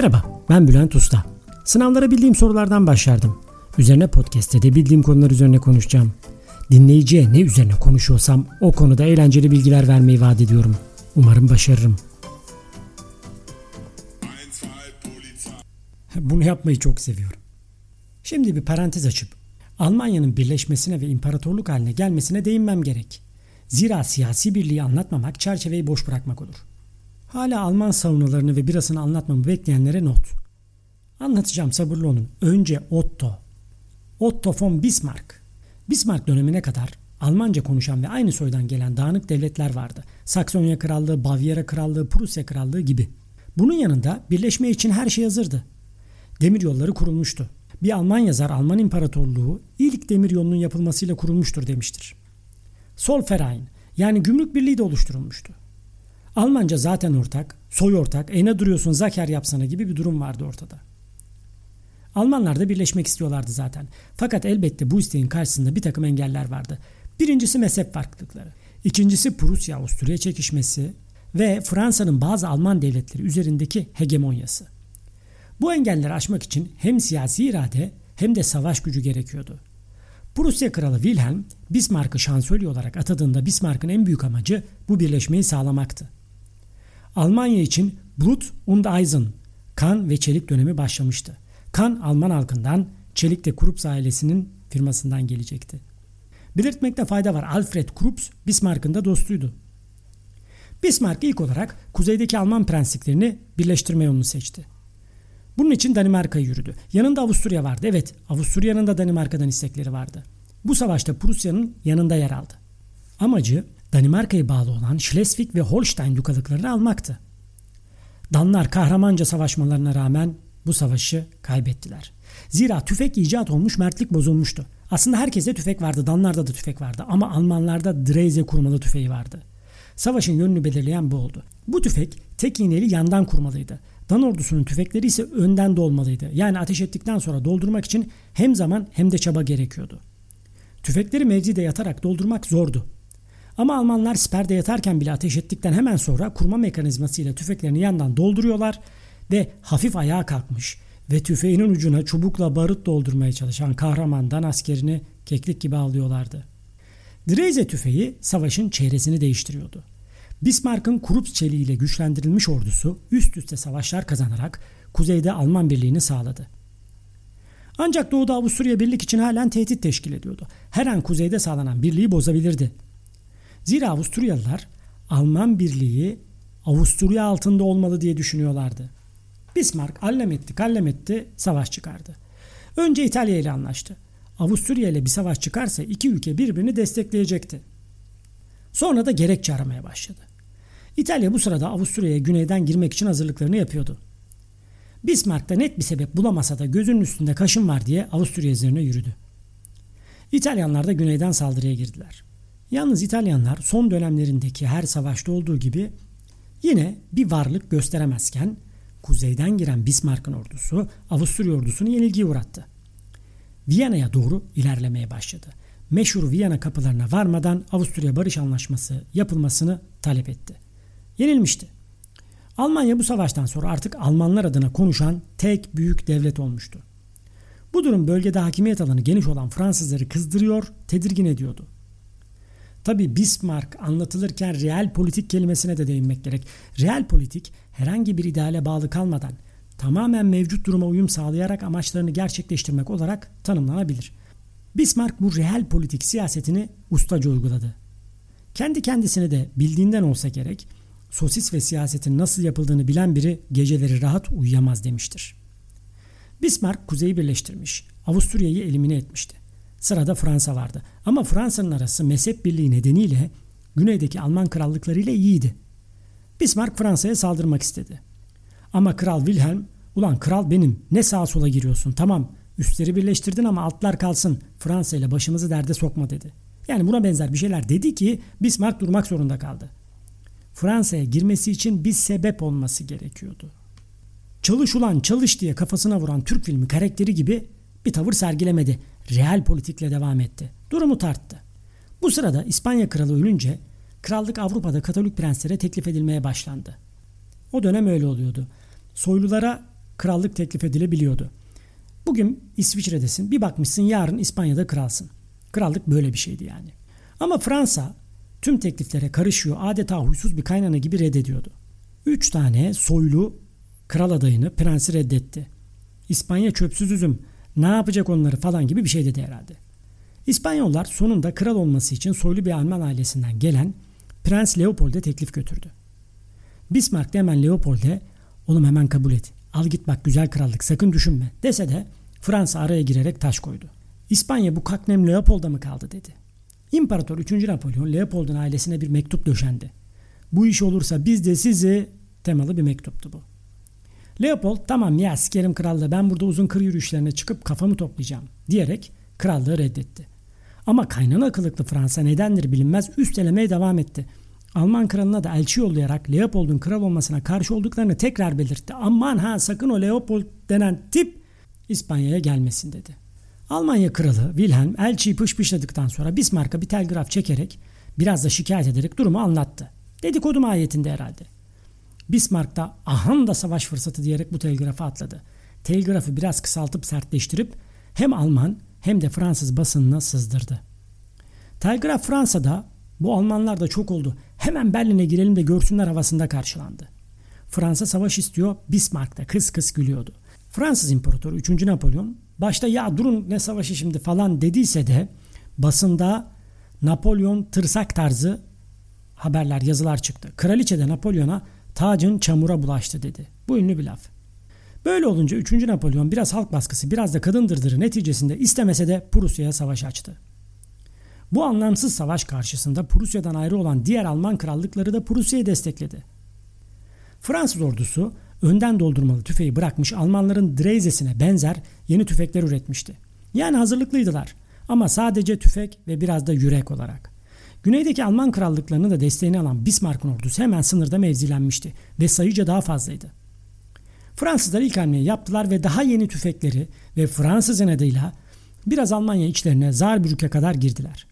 Merhaba, ben Bülent Usta. Sınavlara bildiğim sorulardan başlardım. Üzerine podcast'te de bildiğim konular üzerine konuşacağım. Dinleyiciye ne üzerine konuşuyorsam o konuda eğlenceli bilgiler vermeyi vaat ediyorum. Umarım başarırım. Bunu yapmayı çok seviyorum. Şimdi bir parantez açıp Almanya'nın birleşmesine ve imparatorluk haline gelmesine değinmem gerek. Zira siyasi birliği anlatmamak çerçeveyi boş bırakmak olur. Hala Alman savunalarını ve birasını anlatmamı bekleyenlere not. Anlatacağım sabırlı olun. Önce Otto. Otto von Bismarck. Bismarck dönemine kadar Almanca konuşan ve aynı soydan gelen dağınık devletler vardı. Saksonya Krallığı, Bavyera Krallığı, Prusya Krallığı gibi. Bunun yanında birleşme için her şey hazırdı. Demir yolları kurulmuştu. Bir Alman yazar Alman İmparatorluğu ilk demir yolunun yapılmasıyla kurulmuştur demiştir. Solferein yani gümrük birliği de oluşturulmuştu. Almanca zaten ortak, soy ortak, e ne duruyorsun zaker yapsana gibi bir durum vardı ortada. Almanlar da birleşmek istiyorlardı zaten. Fakat elbette bu isteğin karşısında bir takım engeller vardı. Birincisi mezhep farklılıkları. İkincisi Prusya-Avusturya çekişmesi ve Fransa'nın bazı Alman devletleri üzerindeki hegemonyası. Bu engelleri aşmak için hem siyasi irade hem de savaş gücü gerekiyordu. Prusya Kralı Wilhelm Bismarck'ı şansölye olarak atadığında Bismarck'ın en büyük amacı bu birleşmeyi sağlamaktı. Almanya için Blut und Eisen, kan ve çelik dönemi başlamıştı. Kan Alman halkından, çelik de Krups ailesinin firmasından gelecekti. Belirtmekte fayda var. Alfred Krups Bismarck'ın da dostuydu. Bismarck ilk olarak kuzeydeki Alman prensliklerini birleştirme yolunu seçti. Bunun için Danimarka'yı yürüdü. Yanında Avusturya vardı. Evet, Avusturya'nın da Danimarka'dan istekleri vardı. Bu savaşta Prusya'nın yanında yer aldı. Amacı Danimarka'ya bağlı olan Schleswig ve Holstein dukalıklarını almaktı. Danlar kahramanca savaşmalarına rağmen bu savaşı kaybettiler. Zira tüfek icat olmuş mertlik bozulmuştu. Aslında herkeste tüfek vardı, Danlarda da tüfek vardı ama Almanlarda Dreyse kurmalı tüfeği vardı. Savaşın yönünü belirleyen bu oldu. Bu tüfek tek iğneli yandan kurmalıydı. Dan ordusunun tüfekleri ise önden dolmalıydı. Yani ateş ettikten sonra doldurmak için hem zaman hem de çaba gerekiyordu. Tüfekleri mevzide yatarak doldurmak zordu. Ama Almanlar siperde yatarken bile ateş ettikten hemen sonra kurma mekanizmasıyla tüfeklerini yandan dolduruyorlar ve hafif ayağa kalkmış ve tüfeğinin ucuna çubukla barut doldurmaya çalışan kahramandan askerini keklik gibi alıyorlardı. Dreyse tüfeği savaşın çehresini değiştiriyordu. Bismarck'ın Krups çeliğiyle güçlendirilmiş ordusu üst üste savaşlar kazanarak kuzeyde Alman birliğini sağladı. Ancak doğuda Avusturya birlik için halen tehdit teşkil ediyordu. Her an kuzeyde sağlanan birliği bozabilirdi. Zira Avusturyalılar Alman birliği Avusturya altında olmalı diye düşünüyorlardı. Bismarck allem etti kallem etti savaş çıkardı. Önce İtalya ile anlaştı. Avusturya ile bir savaş çıkarsa iki ülke birbirini destekleyecekti. Sonra da gerekçe aramaya başladı. İtalya bu sırada Avusturya'ya güneyden girmek için hazırlıklarını yapıyordu. Bismarck da net bir sebep bulamasa da gözünün üstünde kaşın var diye Avusturya üzerine yürüdü. İtalyanlar da güneyden saldırıya girdiler. Yalnız İtalyanlar son dönemlerindeki her savaşta olduğu gibi yine bir varlık gösteremezken kuzeyden giren Bismarck'ın ordusu Avusturya ordusunu yenilgiye uğrattı. Viyana'ya doğru ilerlemeye başladı. Meşhur Viyana kapılarına varmadan Avusturya Barış Anlaşması yapılmasını talep etti. Yenilmişti. Almanya bu savaştan sonra artık Almanlar adına konuşan tek büyük devlet olmuştu. Bu durum bölgede hakimiyet alanı geniş olan Fransızları kızdırıyor, tedirgin ediyordu. Tabi Bismarck anlatılırken real politik kelimesine de değinmek gerek. Real politik herhangi bir ideale bağlı kalmadan tamamen mevcut duruma uyum sağlayarak amaçlarını gerçekleştirmek olarak tanımlanabilir. Bismarck bu real politik siyasetini ustaca uyguladı. Kendi kendisine de bildiğinden olsa gerek sosis ve siyasetin nasıl yapıldığını bilen biri geceleri rahat uyuyamaz demiştir. Bismarck kuzeyi birleştirmiş, Avusturya'yı elimine etmişti. Sırada Fransa vardı. Ama Fransa'nın arası mezhep birliği nedeniyle güneydeki Alman krallıkları ile iyiydi. Bismarck Fransa'ya saldırmak istedi. Ama Kral Wilhelm, ulan kral benim ne sağa sola giriyorsun tamam üstleri birleştirdin ama altlar kalsın Fransa ile başımızı derde sokma dedi. Yani buna benzer bir şeyler dedi ki Bismarck durmak zorunda kaldı. Fransa'ya girmesi için bir sebep olması gerekiyordu. Çalış ulan çalış diye kafasına vuran Türk filmi karakteri gibi bir tavır sergilemedi. Real politikle devam etti. Durumu tarttı. Bu sırada İspanya kralı ölünce krallık Avrupa'da Katolik prenslere teklif edilmeye başlandı. O dönem öyle oluyordu. Soylulara krallık teklif edilebiliyordu. Bugün İsviçre'desin bir bakmışsın yarın İspanya'da kralsın. Krallık böyle bir şeydi yani. Ama Fransa tüm tekliflere karışıyor adeta huysuz bir kaynana gibi reddediyordu. Üç tane soylu kral adayını prensi reddetti. İspanya çöpsüz üzüm ne yapacak onları falan gibi bir şey dedi herhalde. İspanyollar sonunda kral olması için soylu bir Alman ailesinden gelen Prens Leopold'e teklif götürdü. Bismarck de hemen Leopold'e oğlum hemen kabul et. Al git bak güzel krallık sakın düşünme dese de Fransa araya girerek taş koydu. İspanya bu kaknem Leopold'a mı kaldı dedi. İmparator 3. Napolyon Leopold'un ailesine bir mektup döşendi. Bu iş olursa biz de sizi temalı bir mektuptu bu. Leopold tamam ya sikerim krallığı ben burada uzun kır yürüyüşlerine çıkıp kafamı toplayacağım diyerek krallığı reddetti. Ama kaynana kılıklı Fransa nedendir bilinmez üstelemeye devam etti. Alman kralına da elçi yollayarak Leopold'un kral olmasına karşı olduklarını tekrar belirtti. Aman ha sakın o Leopold denen tip İspanya'ya gelmesin dedi. Almanya kralı Wilhelm elçiyi pışpışladıktan sonra Bismarck'a bir telgraf çekerek biraz da şikayet ederek durumu anlattı. Dedikodu mahiyetinde herhalde. Bismarck da aham da savaş fırsatı diyerek bu telgrafa atladı. Telgrafı biraz kısaltıp sertleştirip hem Alman hem de Fransız basınına sızdırdı. Telgraf Fransa'da bu Almanlar da çok oldu. Hemen Berlin'e girelim de görsünler havasında karşılandı. Fransa savaş istiyor. Bismarck da kıs kıs gülüyordu. Fransız İmparatoru 3. Napolyon başta ya durun ne savaşı şimdi falan dediyse de basında Napolyon tırsak tarzı haberler yazılar çıktı. Kraliçe de Napolyon'a tacın çamura bulaştı dedi. Bu ünlü bir laf. Böyle olunca 3. Napolyon biraz halk baskısı biraz da kadın dırdırı neticesinde istemese de Prusya'ya savaş açtı. Bu anlamsız savaş karşısında Prusya'dan ayrı olan diğer Alman krallıkları da Prusya'yı destekledi. Fransız ordusu önden doldurmalı tüfeği bırakmış Almanların Dreises'ine benzer yeni tüfekler üretmişti. Yani hazırlıklıydılar ama sadece tüfek ve biraz da yürek olarak. Güneydeki Alman krallıklarını da desteğini alan Bismarck'ın ordusu hemen sınırda mevzilenmişti ve sayıca daha fazlaydı. Fransızlar ilk hamleyi yaptılar ve daha yeni tüfekleri ve Fransız adıyla biraz Almanya içlerine Saarbrück'e kadar girdiler.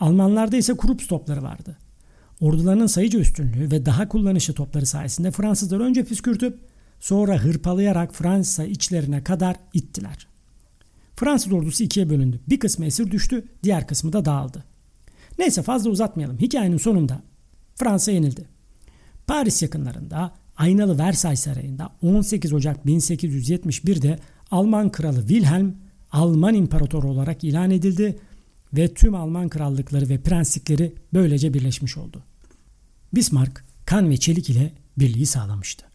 Almanlarda ise Krups topları vardı. Ordularının sayıca üstünlüğü ve daha kullanışlı topları sayesinde Fransızlar önce püskürtüp sonra hırpalayarak Fransa içlerine kadar ittiler. Fransız ordusu ikiye bölündü. Bir kısmı esir düştü, diğer kısmı da dağıldı. Neyse fazla uzatmayalım. Hikayenin sonunda Fransa yenildi. Paris yakınlarında Aynalı Versailles Sarayı'nda 18 Ocak 1871'de Alman kralı Wilhelm Alman imparatoru olarak ilan edildi ve tüm Alman krallıkları ve prenslikleri böylece birleşmiş oldu. Bismarck kan ve çelik ile birliği sağlamıştı.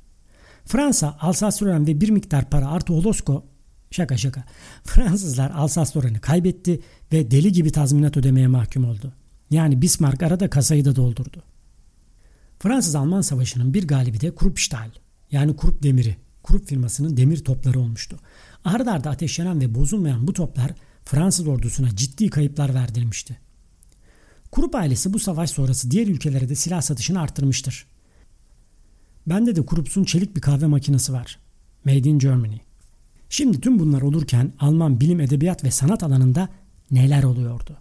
Fransa, Alsas-Lorraine ve bir miktar para artı Holosko şaka şaka Fransızlar Alsas-Lorraine'i kaybetti ve deli gibi tazminat ödemeye mahkum oldu. Yani Bismarck arada kasayı da doldurdu. Fransız-Alman savaşının bir galibi de Kruppstahl yani Krupp demiri, Krupp firmasının demir topları olmuştu. Arda arda ateşlenen ve bozulmayan bu toplar Fransız ordusuna ciddi kayıplar verdirmişti. Krupp ailesi bu savaş sonrası diğer ülkelere de silah satışını arttırmıştır. Bende de Krupps'un çelik bir kahve makinesi var. Made in Germany. Şimdi tüm bunlar olurken Alman bilim, edebiyat ve sanat alanında neler oluyordu?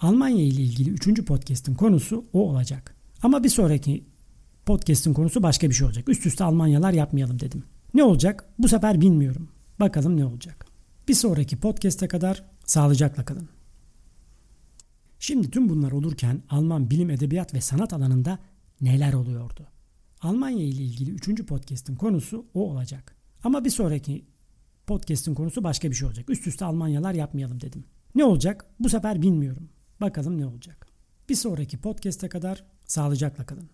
Almanya ile ilgili 3. podcast'in konusu o olacak. Ama bir sonraki podcast'in konusu başka bir şey olacak. Üst üste Almanyalar yapmayalım dedim. Ne olacak? Bu sefer bilmiyorum. Bakalım ne olacak. Bir sonraki podcast'e kadar sağlıcakla kalın. Şimdi tüm bunlar olurken Alman bilim, edebiyat ve sanat alanında neler oluyordu? Almanya ile ilgili 3. podcast'in konusu o olacak. Ama bir sonraki podcast'in konusu başka bir şey olacak. Üst üste Almanyalar yapmayalım dedim. Ne olacak? Bu sefer bilmiyorum. Bakalım ne olacak. Bir sonraki podcast'e kadar sağlıcakla kalın.